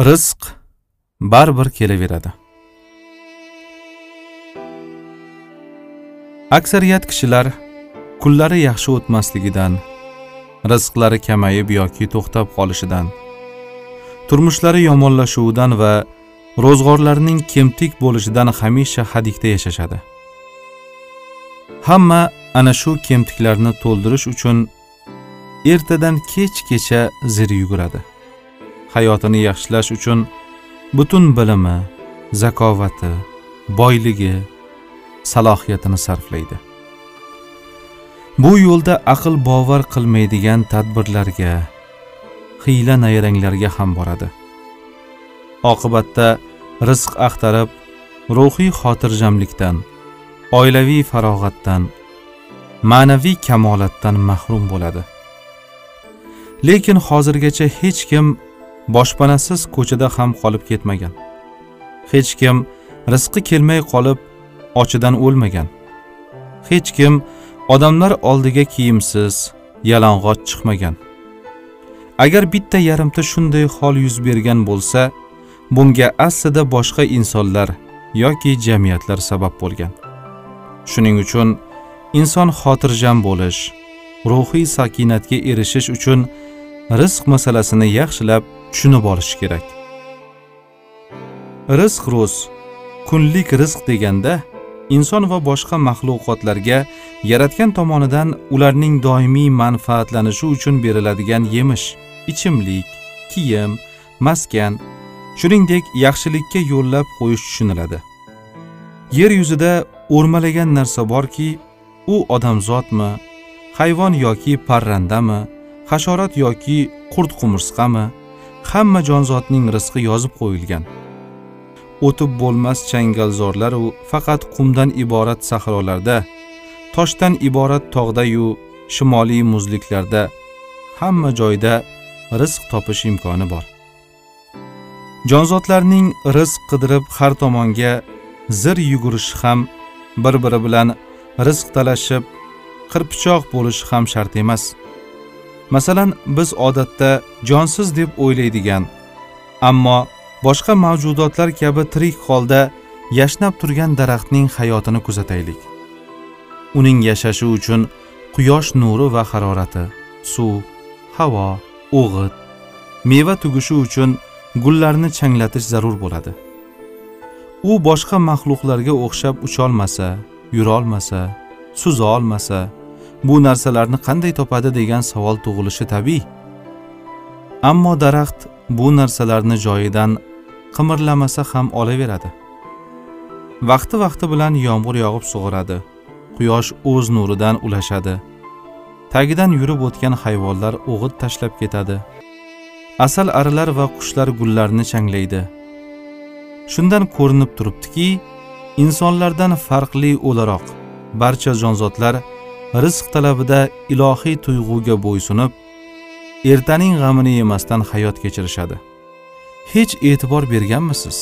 rizq baribir kelaveradi. Aksariyat kishilar kunlari yaxshi o'tmasligidan rizqlari kamayib yoki to'xtab qolishidan turmushlari yomonlashuvidan va ro'zg'orlarining kemtik bo'lishidan hamisha hadikda yashashadi. Hamma ana shu kemtiklarni to'ldirish uchun ertadan kechgacha zir yuguradi. Hayotini yaxshilash uchun butun bilimi zakovati boyligi salohiyatini sarflaydi. Bu yo'lda aql bovar qilmaydigan tadbirlarga hiyla nayranglarga ham boradi. Oqibatda rizq axtarib ruhiy xotirjamlikdan oilaviy farog'atdan ma'naviy kamolatdan mahrum bo'ladi. Lekin hozirgacha hech kim boshpanasiz ko'chada ham qolib ketmagan. Hech kim rizqi kelmay qolib ochidan o'lmagan. Hech kim odamlar oldiga kiyimsiz yalang'och chiqmagan. Agar bitta yarimta shunday hol yuz bergan bo'lsa bunga aslida boshqa insonlar yoki jamiyatlar sabab bo'lgan. Shuning uchun inson xotirjam bo'lish ruhiy sakinatga erishish uchun rizq masalasini yaxshilab tushunib olish kerak. Rizq ro'z kunlik rizq deganda inson va boshqa maxluqotlarga yaratgan tomonidan ularning doimiy manfaatlanishi uchun beriladigan yemish ichimlik kiyim maskan shuningdek yaxshilikka yo'llab qo'yish tushuniladi. Yer yuzida o'rmalagan narsa borki u odamzodmi hayvon yoki parrandami hasharot yoki qurt qumursqami hamma jonzotning rizqi yozib qo'yilgan. O'tib bo'lmas changalzorlaru faqat qumdan iborat sahrolarda toshdan iborat tog'dayu shimoliy muzliklarda hamma joyda rizq topish imkoni bor. Jonzotlarning rizq qidirib har tomonga zir yugurishi ham bir biri bilan rizq talashib qirpichoq bo'lishi ham shart emas. Masalan biz odatda jonsiz deb o'ylaydigan ammo boshqa mavjudotlar kabi tirik holda yashnab turgan daraxtning hayotini kuzataylik. Uning yashashi uchun quyosh nuri va harorati suv havo o'g'it meva tugishi uchun gullarni changlatish zarur bo'ladi. U boshqa maxluqlarga o'xshab ucholmasa yurolmasa suza olmasa bu narsalarni qanday topadi degan savol tug'ilishi tabiiy. Ammo daraxt bu narsalarni joyidan qimirlamasa ham olaveradi. Vaqti vaqti bilan yomg'ir yog'ib sug'oradi quyosh o'z nuridan ulashadi. Tagidan yurib o'tgan hayvonlar o'g'it tashlab ketadi. Asal arilar va qushlar gullarni changlaydi. Shundan ko'rinib turibdiki insonlardan farqli o'laroq barcha jonzotlar rizq talabida ilohiy tuyg'uga bo'ysunib ertaning g'amini yemasdan hayot kechirishadi. Hech e'tibor berganmisiz?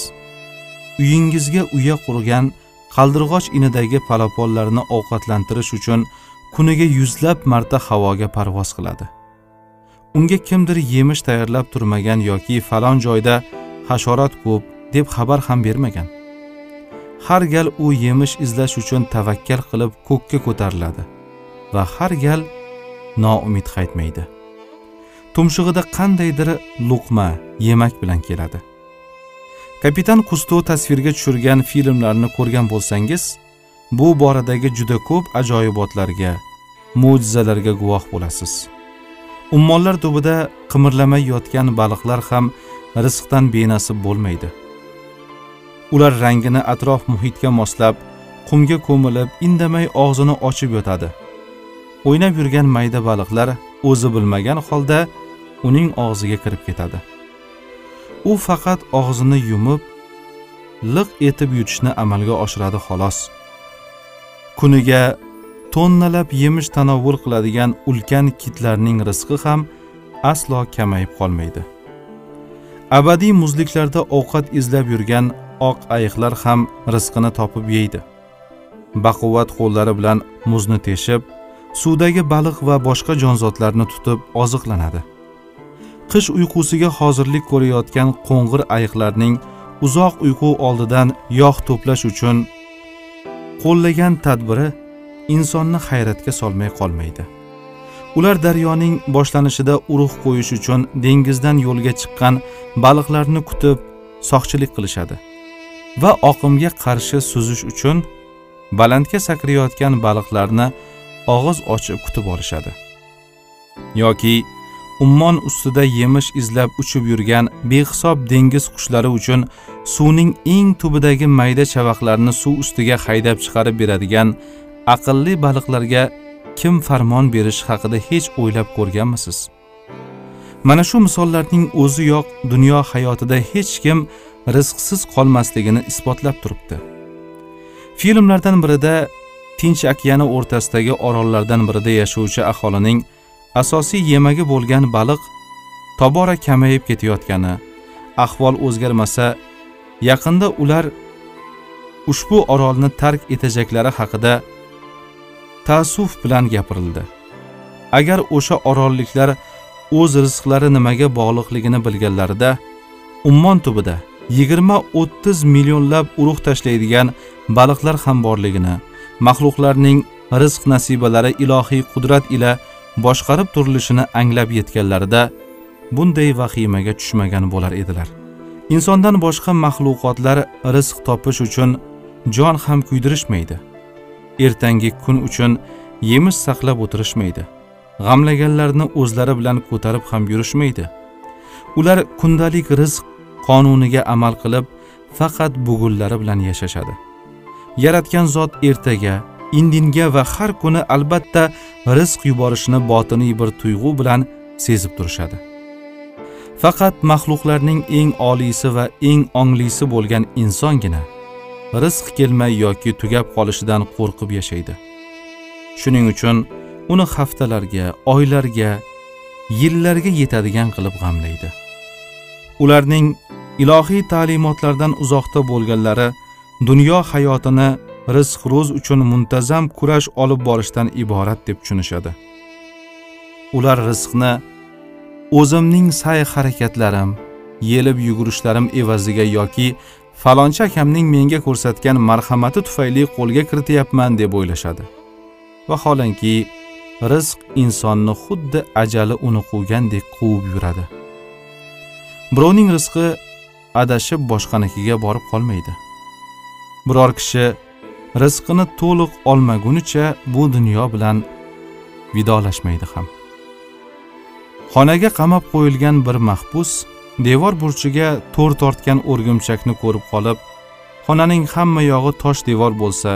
Uyingizga uya qurgan qaldirg'och inidagi palapollarni ovqatlantirish uchun kuniga yuzlab marta havoga parvoz qiladi. Unga kimdir yemish tayyorlab turmagan yoki falon joyda hasharot ko'p deb xabar ham bermagan. Har gal u yemish izlash uchun tavakkal qilib ko'kka ko'tariladi. Va har gal noumid qaytmaydi. Tumshug'ida qandaydir luqma yemak bilan keladi. Kapitan kusto tasvirga tushirgan filmlarni ko'rgan bo'lsangiz bu boradagi juda ko'p ajoyibotlarga mo'jizalarga guvoh bo'lasiz. Ummonlar tubida qimirlamay yotgan baliqlar ham rizqdan benasib bo'lmaydi. Ular rangini atrof muhitga moslab qumga ko'milib indamay og'zini ochib yotadi. O'ynab yurgan mayda baliqlar o'zi bilmagan holda uning og'ziga kirib ketadi. U faqat og'zini yumib liq etib yutishni amalga oshiradi xolos. Kuniga tonnalab yemish tanovvul qiladigan ulkan kitlarning rizqi ham aslo kamayib qolmaydi. Abadiy muzliklarda ovqat izlab yurgan oq ayiqlar ham rizqini topib yeydi. Baquvvat qo'llari bilan muzni teshib suvdagi baliq va boshqa jonzotlarni tutib oziqlanadi. Qish uyqusiga hozirlik ko'rayotgan qo'ng'ir ayiqlarning uzoq uyqu oldidan yog' to'plash uchun qo'llagan tadbiri insonni hayratga solmay qolmaydi. Ular daryoning boshlanishida urug' qo'yish uchun dengizdan yo'lga chiqqan baliqlarni kutib soqchilik qilishadi va oqimga qarshi suzish uchun balandga sakrayotgan baliqlarni og'iz ochib kutib olishadi. Yoki ummon ustida yemish izlab uchib yurgan behisob dengiz qushlari uchun suvning eng tubidagi mayda chavaqlarni suv ustiga haydab chiqarib beradigan aqlli baliqlarga kim farmon berishi haqida hech o'ylab ko'rganmisiz? Mana shu misollarning o'ziyoq dunyo hayotida hech kim rizqsiz qolmasligini isbotlab turibdi. Filmlardan birida tinch okeani o'rtasidagi orollardan birida yashovchi aholining asosiy yemagi bo'lgan baliq tobora kamayib ketayotgani. Ahvol o'zgarmasa yaqinda ular ushbu orolni tark etajaklari haqida ta'suf bilan gapirildi. Agar o'sha orolliklar o'z rizqlari nimaga bog'liqligini bilganlarida ummon tubida yigirma o'ttiz millionlab urug' tashlaydigan baliqlar ham borligini maxluqlarning rizq nasibalari ilohiy qudrat ila boshqarib turilishini anglab yetganlarida bunday vahimaga tushmagan bo'lar edilar. Insondan boshqa maxluqotlar rizq topish uchun jon ham kuydirishmaydi. Ertangi kun uchun yemish saqlab o'tirishmaydi. G'amlaganlarni o'zlari bilan ko'tarib ham yurishmaydi. Ular kundalik rizq qonuniga amal qilib faqat bugunlari bilan yashashadi. Yaratgan zot ertaga indinga va har kuni albatta rizq yuborishini botiniy bir tuyg'u bilan sezib turishadi. Faqat maxluqlarning eng oliysi va eng onglisi bo'lgan insongina rizq kelmay yoki tugab qolishidan qo'rqib yashaydi. Shuning uchun uni haftalarga oylarga yillarga yetadigan qilib g'amlaydi. Ularning ilohiy ta'limotlardan uzoqda bo'lganlari dunyo hayotini rizq ro'z uchun muntazam kurash olib borishdan iborat deb tushunishadi. Ular rizqni o'zimning sa'y harakatlarim yelib yugurishlarim evaziga yoki falonchi akamning menga ko'rsatgan marhamati tufayli qo'lga kirityapman deb o'ylashadi. Vaholanki rizq insonni xuddi ajali uni quvgandek quvib yuradi. Birovning rizqi adashib boshqanikiga borib qolmaydi. Biror kishi rizqini to'liq olmagunicha bu dunyo bilan vidolashmaydi ham. Xonaga qamab qo'yilgan bir mahbus devor burchiga to'r tortgan o'rgimchakni ko'rib qolib xonaning hamma yog'i tosh devor bo'lsa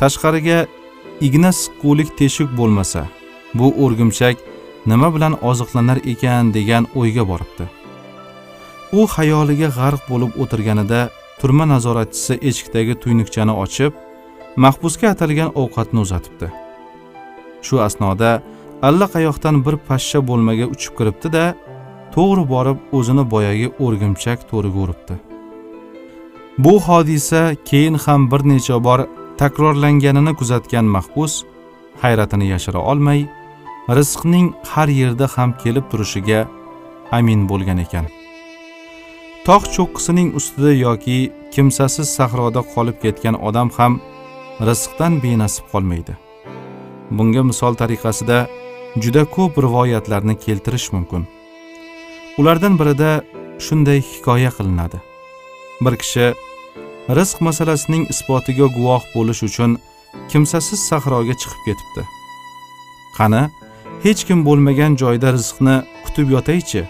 tashqariga igna siqquvlik teshik bo'lmasa bu o'rgimchak nima bilan oziqlanar ekan degan o'yga boribdi. U xayoliga g'arq bo'lib o'tirganida turma nazoratchisi eshikdagi tuynukchani ochib mahbusga atalgan ovqatni uzatibdi. Shu asnoda allaqayoqdan bir pashsha bo'lmaga uchib kiribdi da to'g'ri borib o'zini boyagi o'rgimchak to'riga uribdi. Bu hodisa keyin ham bir necha bor takrorlanganini kuzatgan mahbus hayratini yashira olmay rizqning har yerda ham kelib turishiga amin bo'lgan ekan. Tog' cho'qqisining ustida yoki kimsasiz sahroda qolib ketgan odam ham rizqdan benasib qolmaydi. Bunga misol tariqasida juda ko'p rivoyatlarni keltirish mumkin. Ulardan birida shunday hikoya qilinadi. Bir kishi rizq masalasining isbotiga guvoh bo'lish uchun kimsasiz sahroga chiqib ketibdi. Qani hech kim bo'lmagan joyda rizqni kutib yotaychi?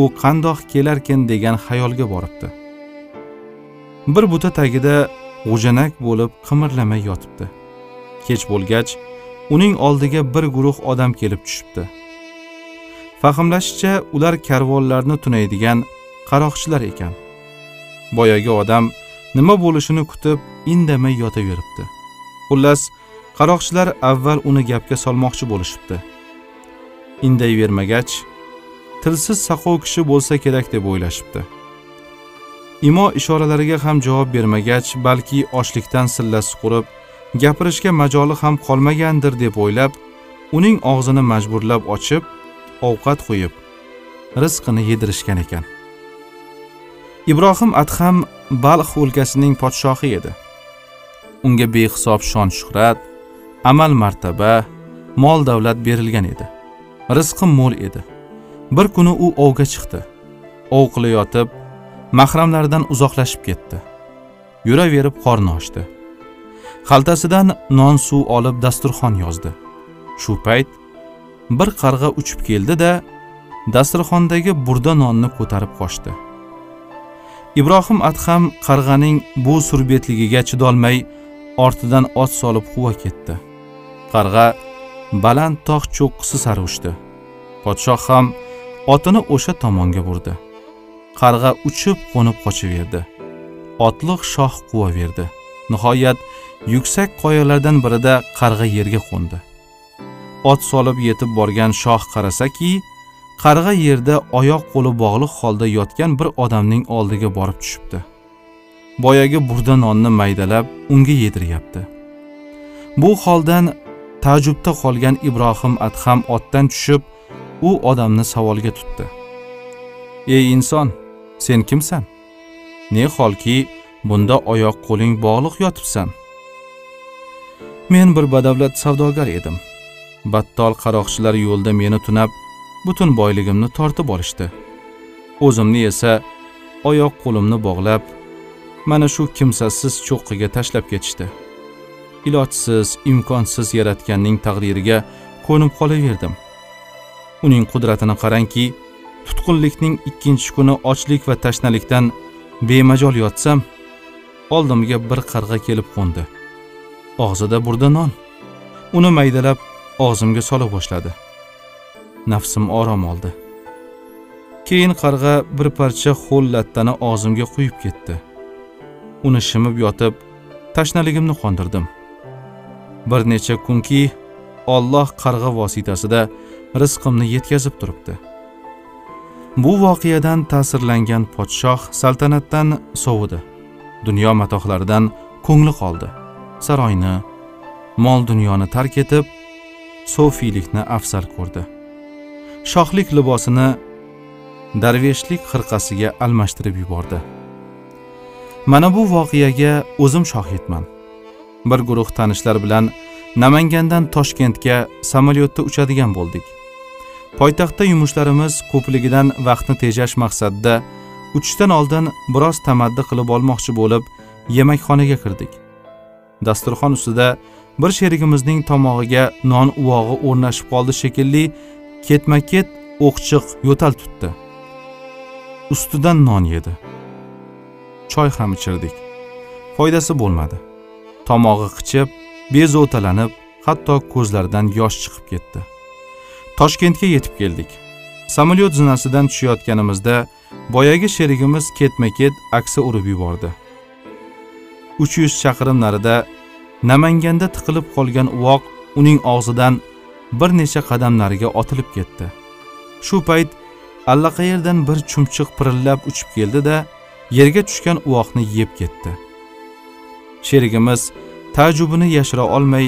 U qandoq kelarkin degan xayolga boribdi. Bir buta tagida g'ujanak bo'lib qimirlamay yotibdi. Kech bo'lgach uning oldiga bir guruh odam kelib tushibdi. Fahmlashicha ular karvonlarni tunaydigan qaroqchilar ekan. Boyagi odam nima bo'lishini kutib indamay yotaveribdi. Xullas qaroqchilar avval uni gapga solmoqchi bo'lishibdi. Indayvermagach tilsiz saqov kishi bo'lsa kerak deb o'ylashibdi. Imo ishoralariga ham javob bermagach balki ochlikdan sillasi qurib gapirishga majoli ham qolmagandir deb o'ylab uning og'zini majburlab ochib ovqat qo'yib rizqini yedirishgan ekan. Ibrohim adham balx o'lkasining podshohi edi. Unga behisob shon shuhrat amal martaba mol davlat berilgan edi. Rizqi mo'l edi. Bir kuni u ovga chiqdi. Ov qilayotib mahramlaridan uzoqlashib ketdi. Yuraverib qorni ochdi. Xaltasidan non suv olib dasturxon yozdi. Shu payt bir qarg'a uchib keldi da dasturxondagi burda nonni ko'tarib qochdi. Ibrohim adham qarg'aning bu surbetligiga chidolmay ortidan ot solib quva ketdi. Qarg'a baland tog' cho'qqisi sari uchdi podshoh ham otini o'sha tomonga burdi. Qarg'a uchib qo'nib qochaverdi otliq shoh quvaverdi. Nihoyat yuksak qoyalardan birida qarg'a yerga qo'ndi. Ot solib yetib borgan shoh qarasaki qarg'a yerda oyoq qo'li bog'liq holda yotgan bir odamning oldiga borib tushibdi. Boyagi burda nonni maydalab unga yediryapti. Bu holdan taajjubda qolgan ibrohim adham otdan tushib u odamni savolga tutdi. Ey inson sen kimsan? Ne holki bunda oyoq qo'ling bog'liq yotibsan. Men bir badavlat savdogar edim. Battol qaroqchilar yo'lda meni tunab butun boyligimni tortib olishdi. O'zimni esa oyoq qo'limni bog'lab mana shu kimsasiz cho'qqiga tashlab ketishdi. Ilojsiz imkonsiz yaratganning taqdiriga ko'nib qolaverdim. Uning qudratini qarangki tutqunlikning ikkinchi kuni ochlik va tashnalikdan bemajol yotsam oldimga bir qarg'a kelib qo'ndi. Og'zida burda non. Uni maydalab og'zimga sola boshladi nafsim orom oldi. Keyin qarg'a bir parcha ho'l lattani og'zimga quyib ketdi. Uni shimib yotib tashnaligimni qondirdim. Bir necha kunki olloh qarg'a vositasida rizqimni yetkazib turibdi. Bu voqeadan ta'sirlangan podshoh saltanatdan sovidi. Dunyo matohlaridan ko'ngli qoldi. Saroyni mol dunyoni tark etib sofiylikni afzal ko'rdi. Shohlik libosini darveshlik xirqasiga almashtirib yubordi. Mana bu voqeaga o'zim shohidman bir guruh tanishlar bilan namangandan toshkentga samolyotda uchadigan bo'ldik. Poytaxtda yumushlarimiz ko'pligidan vaqtni tejash maqsadida uchishdan oldin biroz tamaddi qilib olmoqchi bo'lib yemakxonaga kirdik. Dasturxon ustida bir sherigimizning tomog'iga non uvog'i o'rnashib qoldi shekilli ketma ket o'qchiq yo'tal tutdi. Ustidan non yedi. Choy ham ichirdik. Foydasi bo'lmadi. Tomog'i qichib bezovtalanib hatto ko'zlaridan yosh chiqib ketdi. Toshkentga yetib keldik. Samolyot zinasidan tushayotganimizda boyagi sherigimiz ketma ket aksa urib yubordi. Uch yuz chaqirim narida namanganda tiqilib qolgan uvoq uning og'zidan bir necha qadam nariga otilib ketdi. Shu payt allaqayerdan bir chumchuq pirillab uchib keldi da yerga tushgan uvoqni yeb ketdi. Sherigimiz taajjubini yashira olmay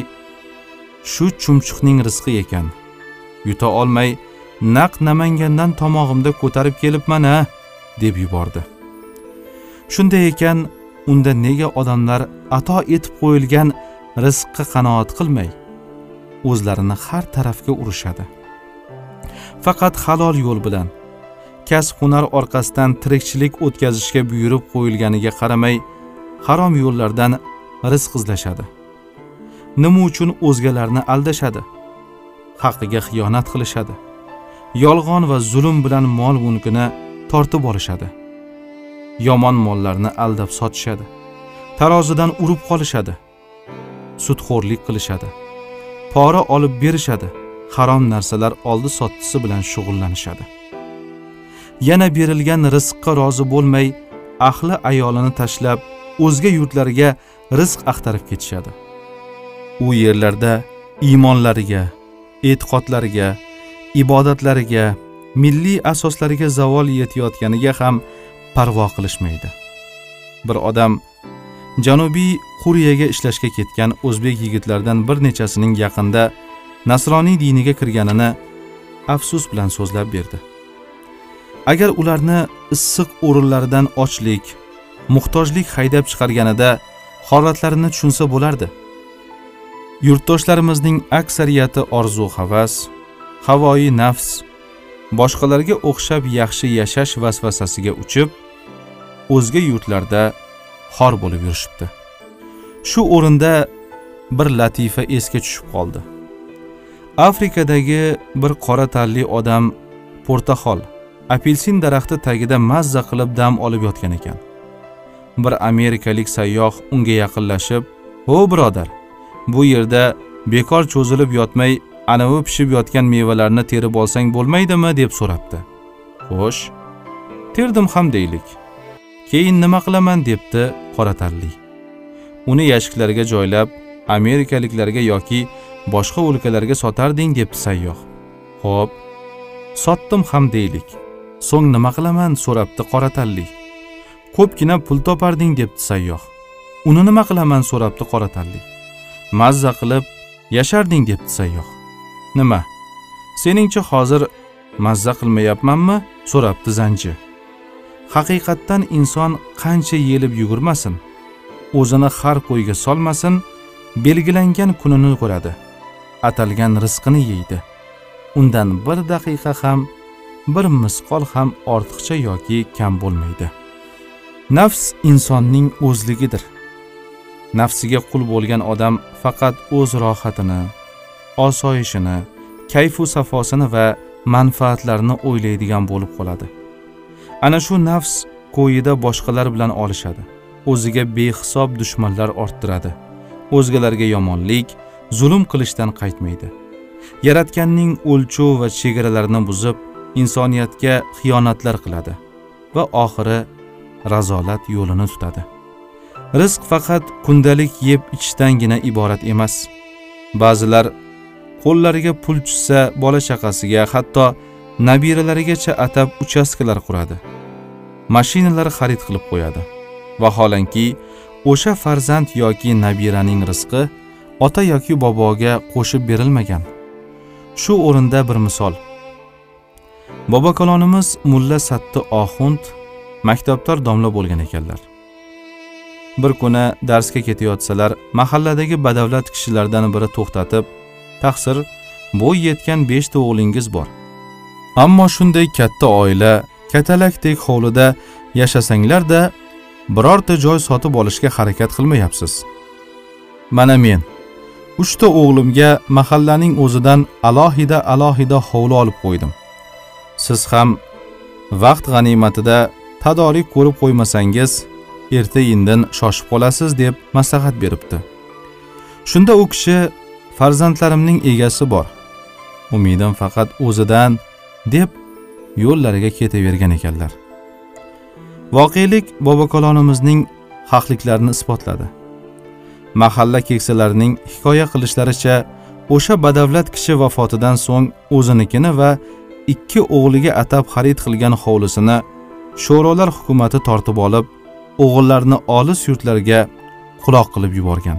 shu chumchuqning rizqi ekan yuta olmay naq namangandan tomog'imda ko'tarib kelibman a deb yubordi. Shunday ekan unda nega odamlar ato etib qo'yilgan rizqqa qanoat qilmay o'zlarini har tarafga urishadi? Faqat halol yo'l bilan kasb hunar orqasidan tirikchilik o'tkazishga buyurib qo'yilganiga qaramay harom yo'llardan rizq izlashadi. Nima uchun o'zgalarni aldashadi? Haqqiga xiyonat qilishadi. Yolg'on va zulm bilan mol mulkini tortib olishadi. Yomon mollarni aldab sotishadi. Tarozidan urib qolishadi. Sudxo'rlik qilishadi. Pora olib berishadi. Harom narsalar oldi sottisi bilan shug'ullanishadi. Yana berilgan rizqqa rozi bo'lmay ahli ayolini tashlab o'zga yurtlarga rizq axtarib ketishadi. U yerlarda iymonlariga e'tiqodlariga ibodatlariga milliy asoslariga zavol yetayotganiga ham parvo qilishmaydi. Bir odam janubiy quriyaga ishlashga ketgan o'zbek yigitlaridan bir nechasining yaqinda nasroniy diniga kirganini afsus bilan so'zlab berdi. Agar ularni issiq o'rinlaridan ochlik muhtojlik haydab chiqarganida holatlarini tushunsa bo'lardi. Yurtdoshlarimizning aksariyati orzu havas havoyi nafs boshqalarga o'xshab yaxshi yashash vasvasasiga uchib o'zga yurtlarda xor bo'lib yurishibdi. Shu o'rinda bir latifa esga tushib qoldi. Afrikadagi bir qora tanli odam portaxol apelsin daraxti tagida mazza qilib dam olib yotgan ekan. Bir amerikalik sayyoh unga yaqinlashib ho birodar bu yerda bekor cho'zilib yotmay anavi pishib yotgan mevalarni terib olsang bo'lmaydimi? deb so'rabdi. Xo'sh terdim ham deylik. Keyin nima qilaman? debdi qoratanli uni yashiklarga joylab amerikaliklarga yoki boshqa o'lkalarga sotarding debdi sayyoh. Xo'p sotdim ham deylik. So'ng nima qilaman? so'rabdi qoratanli ko'pgina pul toparding debdi sayyoh. Uni nima qilaman? so'rabdi qoratanli mazza qilib yasharding debdi sayyoh. Nima seningcha hozir mazza qilmayapmanmi? So'rabdi zanji. Haqiqatdan inson qancha yelib yugurmasin o'zini har qo'yga solmasin belgilangan kunini ko'radi atalgan rizqini yeydi. Undan bir daqiqa ham bir misqol ham ortiqcha yoki kam bo'lmaydi. Nafs insonning o'zligidir. Nafsiga qul bo'lgan odam faqat o'z rohatini osoyishini kayfu safosini va manfaatlarini o'ylaydigan bo'lib qoladi. Ana shu nafs qo'yida boshqalar bilan olishadi. O'ziga behisob dushmanlar orttiradi. O'zgalarga yomonlik zulm qilishdan qaytmaydi. Yaratganning o'lchov va chegaralarini buzib insoniyatga xiyonatlar qiladi va oxiri razolat yo'lini tutadi. Rizq faqat kundalik yeb ichishdangina iborat emas. Ba'zilar qo'llariga pul tushsa bola chaqasiga hatto nabiralarigacha atab uchastkalar quradi. Mashinalar xarid qilib qo'yadi. Vaholanki o'sha farzand yoki nabiraning rizqi ota yoki boboga qo'shib berilmagan. Shu o'rinda bir misol. Bobokalonimiz mulla satti oxund maktabdor domla bo'lgan ekanlar. Bir kuni darsga ketayotsalar mahalladagi badavlat kishilardan biri to'xtatib taqsir bo'y yetgan beshta o'g'lingiz bor. Ammo shunday katta oila katalakdek hovlida yashasanglarda birorta joy sotib olishga harakat qilmayapsiz. Mana men uchta o'g'limga mahallaning o'zidan alohida alohida hovli olib qo'ydim. Siz ham vaqt g'animatida tadorik ko'rib qo'ymasangiz erta indin shoshib qolasiz deb maslahat beribdi. Shunda u kishi farzandlarimning egasi bor. Umidim faqat o'zidan deb yo'llariga ketavergan ekanlar. Voqelik bobokalonimizning haqliklarini isbotladi. Mahalla keksalarining hikoya qilishlaricha o'sha badavlat kishi vafotidan so'ng o'zinikini va ikki o'g'liga atab xarid qilgan hovlisini sho'rolar hukumati tortib olib o'g'illarini olis yurtlarga quloq qilib yuborgan.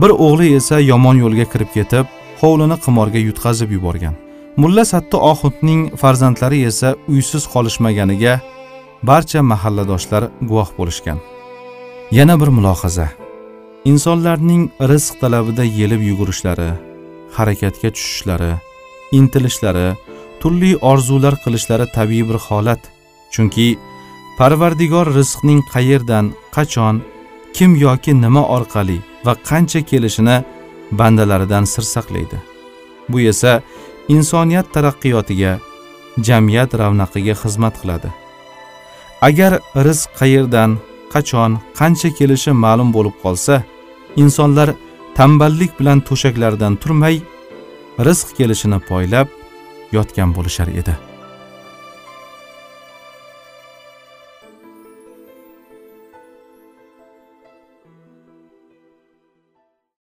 Bir o'g'li esa yomon yo'lga kirib ketib hovlini qimorga yutqazib yuborgan. Mulla satti oxundning farzandlari esa uysiz qolishmaganiga barcha mahalladoshlar guvoh bo'lishgan. Yana bir mulohaza. Insonlarning rizq talabida yelib yugurishlari harakatga tushishlari intilishlari turli orzular qilishlari tabiiy bir holat. Chunki parvardigor rizqning qayerdan qachon kim yoki nima orqali va qancha kelishini bandalaridan sir saqlaydi. Bu esa insoniyat taraqqiyotiga jamiyat ravnaqiga xizmat qiladi. Agar rizq qayerdan qachon qancha kelishi ma'lum bo'lib qolsa insonlar tanballik bilan to'shaklaridan turmay rizq kelishini poylab yotgan bo'lishar edi.